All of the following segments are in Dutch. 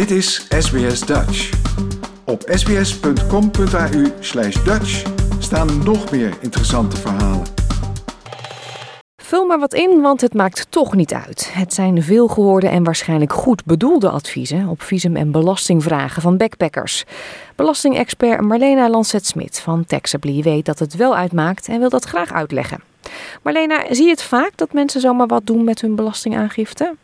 Dit is SBS Dutch. Op sbs.com.au slash Dutch staan nog meer interessante verhalen. Vul maar wat in, want het maakt toch niet uit. Het zijn veelgehoorde en waarschijnlijk goed bedoelde adviezen op visum- en belastingvragen van backpackers. Belastingexpert Marlena Lancet-Smit van Taxably weet dat het wel uitmaakt en wil dat graag uitleggen. Marlena, zie je het vaak dat mensen zomaar wat doen met hun belastingaangifte?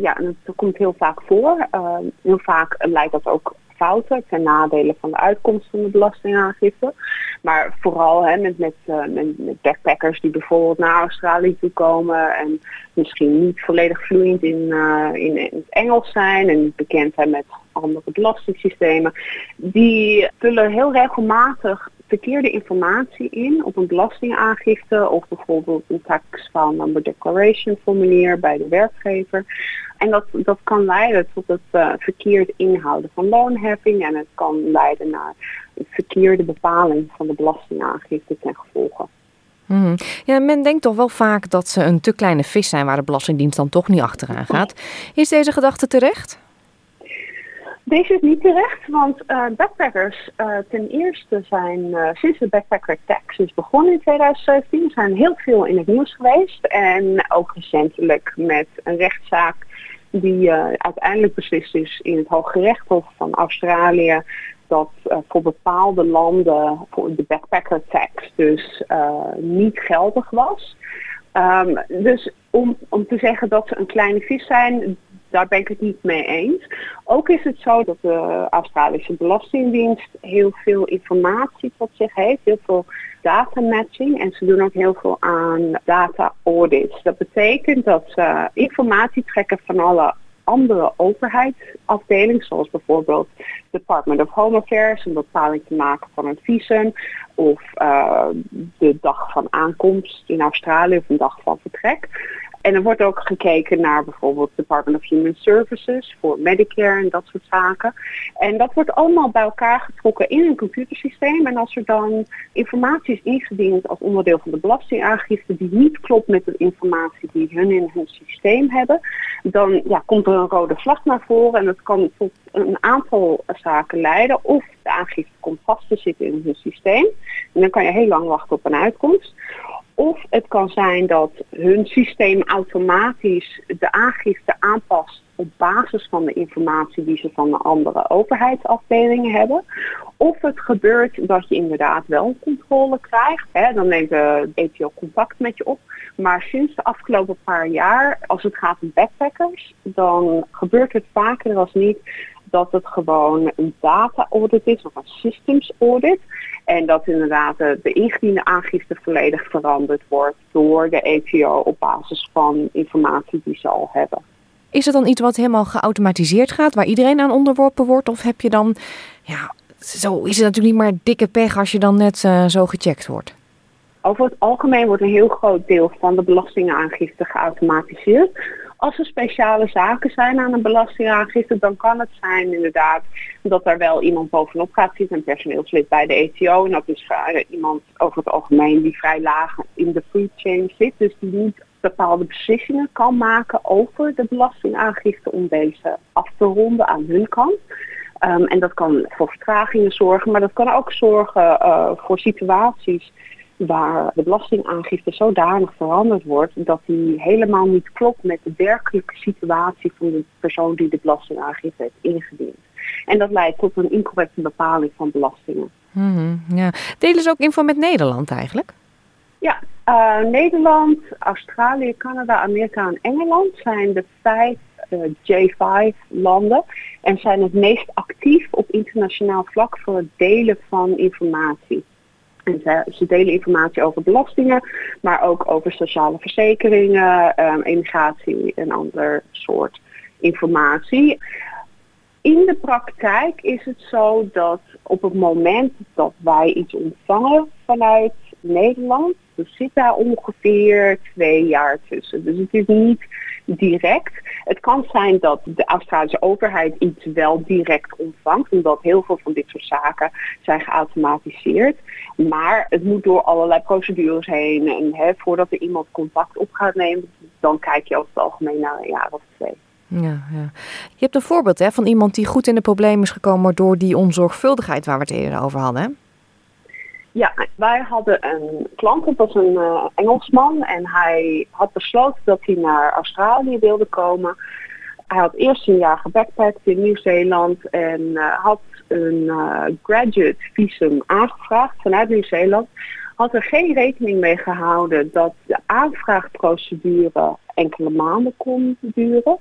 Ja, dat komt heel vaak voor. Uh, heel vaak leidt dat ook fouten ten nadele van de uitkomst van de belastingaangifte. Maar vooral hè, met, met, uh, met, met, backpackers die bijvoorbeeld naar Australië toe komen en misschien niet volledig vloeiend in, in, in, het Engels zijn en niet bekend zijn met andere belastingssystemen. Die vullen heel regelmatig verkeerde informatie in op een belastingaangifte of bijvoorbeeld een tax file number declaration formulier bij de werkgever. En dat, dat kan leiden tot het uh, verkeerd inhouden van loonheffing en het kan leiden naar een verkeerde bepaling van de belastingaangifte ten gevolge. Mm. Ja, men denkt toch wel vaak dat ze een te kleine vis zijn waar de Belastingdienst dan toch niet achteraan gaat. Is deze gedachte terecht? Deze is niet terecht, want uh, backpackers uh, ten eerste zijn uh, sinds de backpacker tax is begonnen in 2017 zijn heel veel in het nieuws geweest en ook recentelijk met een rechtszaak die uiteindelijk beslist is in het Hooggerechtshof van Australië dat voor bepaalde landen voor de backpacker tax dus niet geldig was. Um, dus om, om te zeggen dat ze een kleine vis zijn, daar ben ik het niet mee eens. Ook is het zo dat de Australische Belastingdienst heel veel informatie tot zich heeft, heel veel data matching en ze doen ook heel veel aan data audits. Dat betekent dat ze informatie trekken van alle andere overheidsafdelingen, zoals bijvoorbeeld Department of Home Affairs, een bepaling te maken van een visum, of uh, de dag van aankomst in Australië of een dag van vertrek. En er wordt ook gekeken naar bijvoorbeeld Department of Human Services voor Medicare en dat soort zaken. En dat wordt allemaal bij elkaar getrokken in een computersysteem. En als er dan informatie is ingediend als onderdeel van de belastingaangifte die niet klopt met de informatie die hun in hun systeem hebben, dan ja, komt er een rode vlag naar voren en dat kan tot een aantal zaken leiden. Of de aangifte komt vast te zitten in hun systeem. En dan kan je heel lang wachten op een uitkomst. Of het kan zijn dat hun systeem automatisch de aangifte aanpast op basis van de informatie die ze van de andere overheidsafdelingen hebben. Of het gebeurt dat je inderdaad wel controle krijgt. Hè, dan neemt de ETO contact met je op. Maar sinds de afgelopen paar jaar, als het gaat om backpackers, dan gebeurt het vaker als niet dat het gewoon een data audit is of een systems audit. En dat inderdaad de ingediende aangifte volledig veranderd wordt door de ETO op basis van informatie die ze al hebben. Is het dan iets wat helemaal geautomatiseerd gaat, waar iedereen aan onderworpen wordt? Of heb je dan, ja, zo is het natuurlijk niet maar dikke pech als je dan net uh, zo gecheckt wordt? Over het algemeen wordt een heel groot deel van de belastingaangifte geautomatiseerd. Als er speciale zaken zijn aan een belastingaangifte, dan kan het zijn inderdaad dat er wel iemand bovenop gaat zitten, een personeelslid bij de ETO. En dat is iemand over het algemeen die vrij laag in de food chain zit, dus die niet bepaalde beslissingen kan maken over de belastingaangifte om deze af te ronden aan hun kant. Um, en dat kan voor vertragingen zorgen, maar dat kan ook zorgen uh, voor situaties waar de belastingaangifte zodanig veranderd wordt dat die helemaal niet klopt met de werkelijke situatie van de persoon die de belastingaangifte heeft ingediend. En dat leidt tot een incorrecte bepaling van belastingen. Mm -hmm, ja. Delen ze ook info met Nederland eigenlijk? Ja, uh, Nederland, Australië, Canada, Amerika en Engeland zijn de vijf uh, J5-landen en zijn het meest actief op internationaal vlak voor het delen van informatie. Ze, delen informatie over belastingen, maar ook over sociale verzekeringen, um, immigratie en ander soort informatie. In de praktijk is het zo dat op het moment dat wij iets ontvangen vanuit Nederland, er zit daar ongeveer twee jaar tussen. Dus het is niet direct. Het kan zijn dat de Australische overheid iets wel direct ontvangt, omdat heel veel van dit soort zaken zijn geautomatiseerd. Maar het moet door allerlei procedures heen. En hè, voordat er iemand contact op gaat nemen, dan kijk je over het algemeen naar een jaar of twee. Ja, ja. Je hebt een voorbeeld hè, van iemand die goed in de problemen is gekomen door die onzorgvuldigheid waar we het eerder over hadden. Hè? Ja, wij hadden een klant, dat was een uh, Engelsman en hij had besloten dat hij naar Australië wilde komen. Hij had eerst een jaar gebackpackt in Nieuw-Zeeland en uh, had een uh, graduate visum aangevraagd vanuit Nieuw-Zeeland. Had er geen rekening mee gehouden dat de aanvraagprocedure enkele maanden kon duren.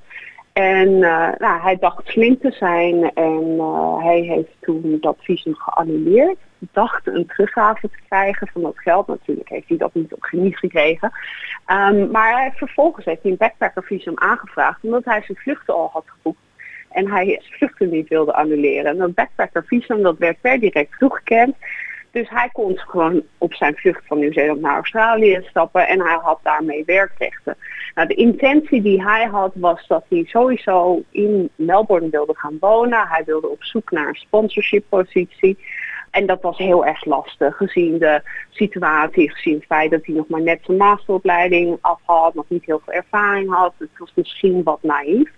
En nou, hij dacht slim te zijn en hij heeft toen dat visum geannuleerd. Dacht een teruggave te krijgen van dat geld. Natuurlijk heeft hij dat niet op geniet gekregen. Um, maar hij, vervolgens heeft hij een backpackervisum aangevraagd omdat hij zijn vluchten al had geboekt. En hij zijn vluchten niet wilde annuleren. En dat backpackervisum dat werd per direct toegekend. Dus hij kon gewoon op zijn vlucht van Nieuw-Zeeland naar Australië stappen en hij had daarmee werkrechten. Nou, de intentie die hij had was dat hij sowieso in Melbourne wilde gaan wonen. Hij wilde op zoek naar een sponsorship positie. En dat was heel erg lastig gezien de situatie, gezien het feit dat hij nog maar net zijn masteropleiding af had, nog niet heel veel ervaring had. Het was misschien wat naïef.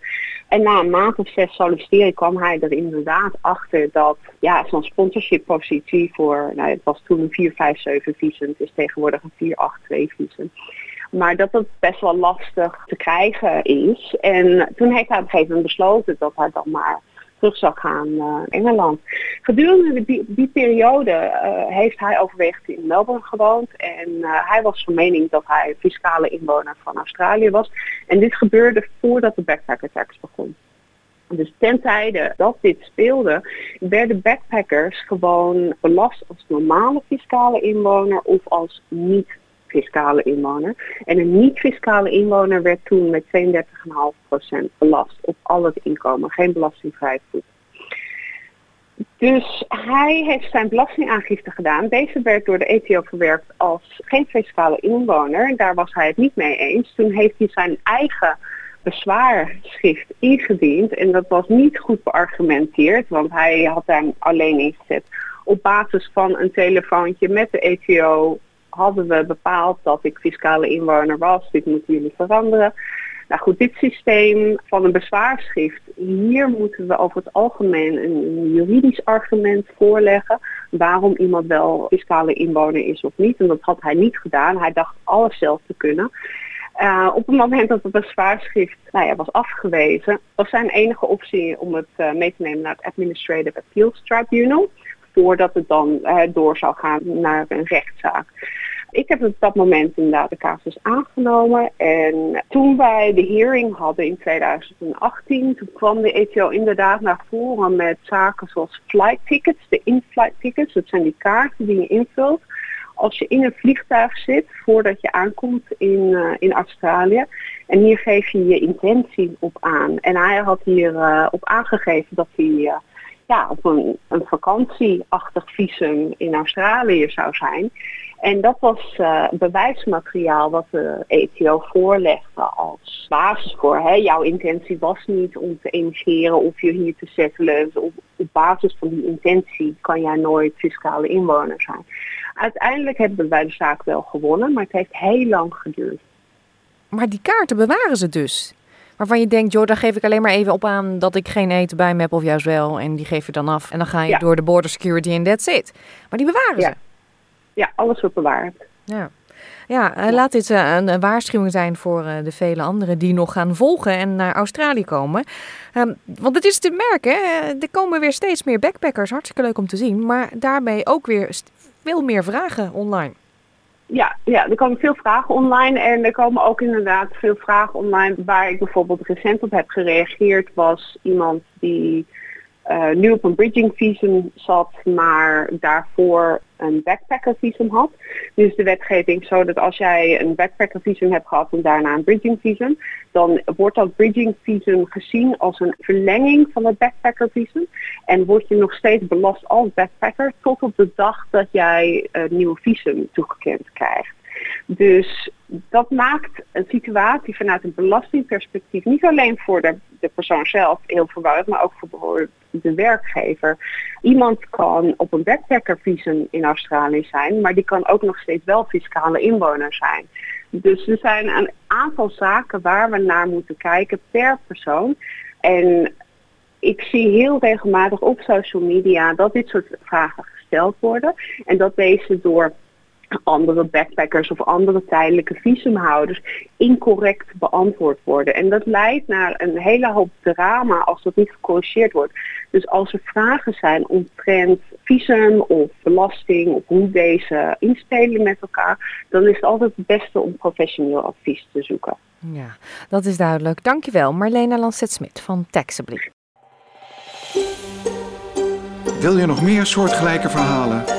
En na een maand of zes solliciteren kwam hij er inderdaad achter dat ja, zo'n sponsorship positie voor, nou het was toen een 457 visum, het is tegenwoordig een 482 visum. Maar dat het best wel lastig te krijgen is. En toen heeft hij op een gegeven moment besloten dat hij dan maar terug zou gaan naar Engeland. Gedurende die, periode uh, heeft hij overwegend in Melbourne gewoond. En uh, hij was van mening dat hij fiscale inwoner van Australië was. En dit gebeurde voordat de backpacker tax begon. Dus ten tijde dat dit speelde, werden backpackers gewoon belast als normale fiscale inwoner of als niet fiscale inwoner. En een niet-fiscale inwoner werd toen met 32,5% belast op al het inkomen, geen belastingvrij goed. Dus hij heeft zijn belastingaangifte gedaan. Deze werd door de ETO verwerkt als geen fiscale inwoner. Daar was hij het niet mee eens. Toen heeft hij zijn eigen bezwaarschrift ingediend. En dat was niet goed beargumenteerd, want hij had daar alleen ingezet. Op basis van een telefoontje met de ETO hadden we bepaald dat ik fiscale inwoner was. Dit moeten jullie veranderen. Nou goed, dit systeem van een bezwaarschrift, hier moeten we over het algemeen een juridisch argument voorleggen waarom iemand wel fiscale inwoner is of niet. En dat had hij niet gedaan. Hij dacht alles zelf te kunnen. Uh, op het moment dat het bezwaarschrift nou ja, was afgewezen, was zijn enige optie om het uh, mee te nemen naar het Administrative Appeals Tribunal voordat het dan uh, door zou gaan naar een rechtszaak. Ik heb op dat moment inderdaad de casus aangenomen. En toen wij de hearing hadden in 2018, toen kwam de ETO inderdaad naar voren met zaken zoals flight tickets, de in-flight tickets. Dat zijn die kaarten die je invult als je in een vliegtuig zit voordat je aankomt in, uh, in Australië. En hier geef je je intentie op aan. En hij had hier uh, op aangegeven dat hij uh, ja, op een, een vakantieachtig visum in Australië zou zijn. En dat was uh, bewijsmateriaal wat de ETO voorlegde als basis voor. Hè. Jouw intentie was niet om te emigreren of je hier te settelen. Dus op, op basis van die intentie kan jij nooit fiscale inwoner zijn. Uiteindelijk hebben wij de zaak wel gewonnen, maar het heeft heel lang geduurd. Maar die kaarten bewaren ze dus? Waarvan je denkt, joh, daar geef ik alleen maar even op aan dat ik geen eten bij me heb of juist wel. En die geef je dan af. En dan ga je ja. door de border security en that's it. Maar die bewaren ja. ze. Ja, alles wordt bewaard. Ja. Ja, ja, laat dit uh, een waarschuwing zijn voor uh, de vele anderen die nog gaan volgen en naar Australië komen. Um, want het is te merken, er komen weer steeds meer backpackers. Hartstikke leuk om te zien. Maar daarbij ook weer veel meer vragen online. Ja, ja, er komen veel vragen online en er komen ook inderdaad veel vragen online. Waar ik bijvoorbeeld recent op heb gereageerd was iemand die uh, nu op een bridging visum zat, maar daarvoor een backpacker visum had. Dus de wetgeving zo dat als jij een backpacker visum hebt gehad en daarna een bridging visum, dan wordt dat bridging visum gezien als een verlenging van het backpacker visum. En word je nog steeds belast als backpacker tot op de dag dat jij een nieuwe visum toegekend krijgt. Dus dat maakt een situatie vanuit een belastingperspectief niet alleen voor de, de persoon zelf heel verwarrend, maar ook voor de werkgever. Iemand kan op een backpackervisum in Australië zijn, maar die kan ook nog steeds wel fiscale inwoner zijn. Dus er zijn een aantal zaken waar we naar moeten kijken per persoon. En ik zie heel regelmatig op social media dat dit soort vragen gesteld worden. En dat deze door andere backpackers of andere tijdelijke visumhouders incorrect beantwoord worden. En dat leidt naar een hele hoop drama als dat niet gecorrigeerd wordt. Dus als er vragen zijn omtrent visum of belasting of hoe deze inspelen met elkaar, dan is het altijd het beste om professioneel advies te zoeken. Ja, dat is duidelijk. Dankjewel Marlena Lancet-Smit van Taxably. Wil je nog meer soortgelijke verhalen?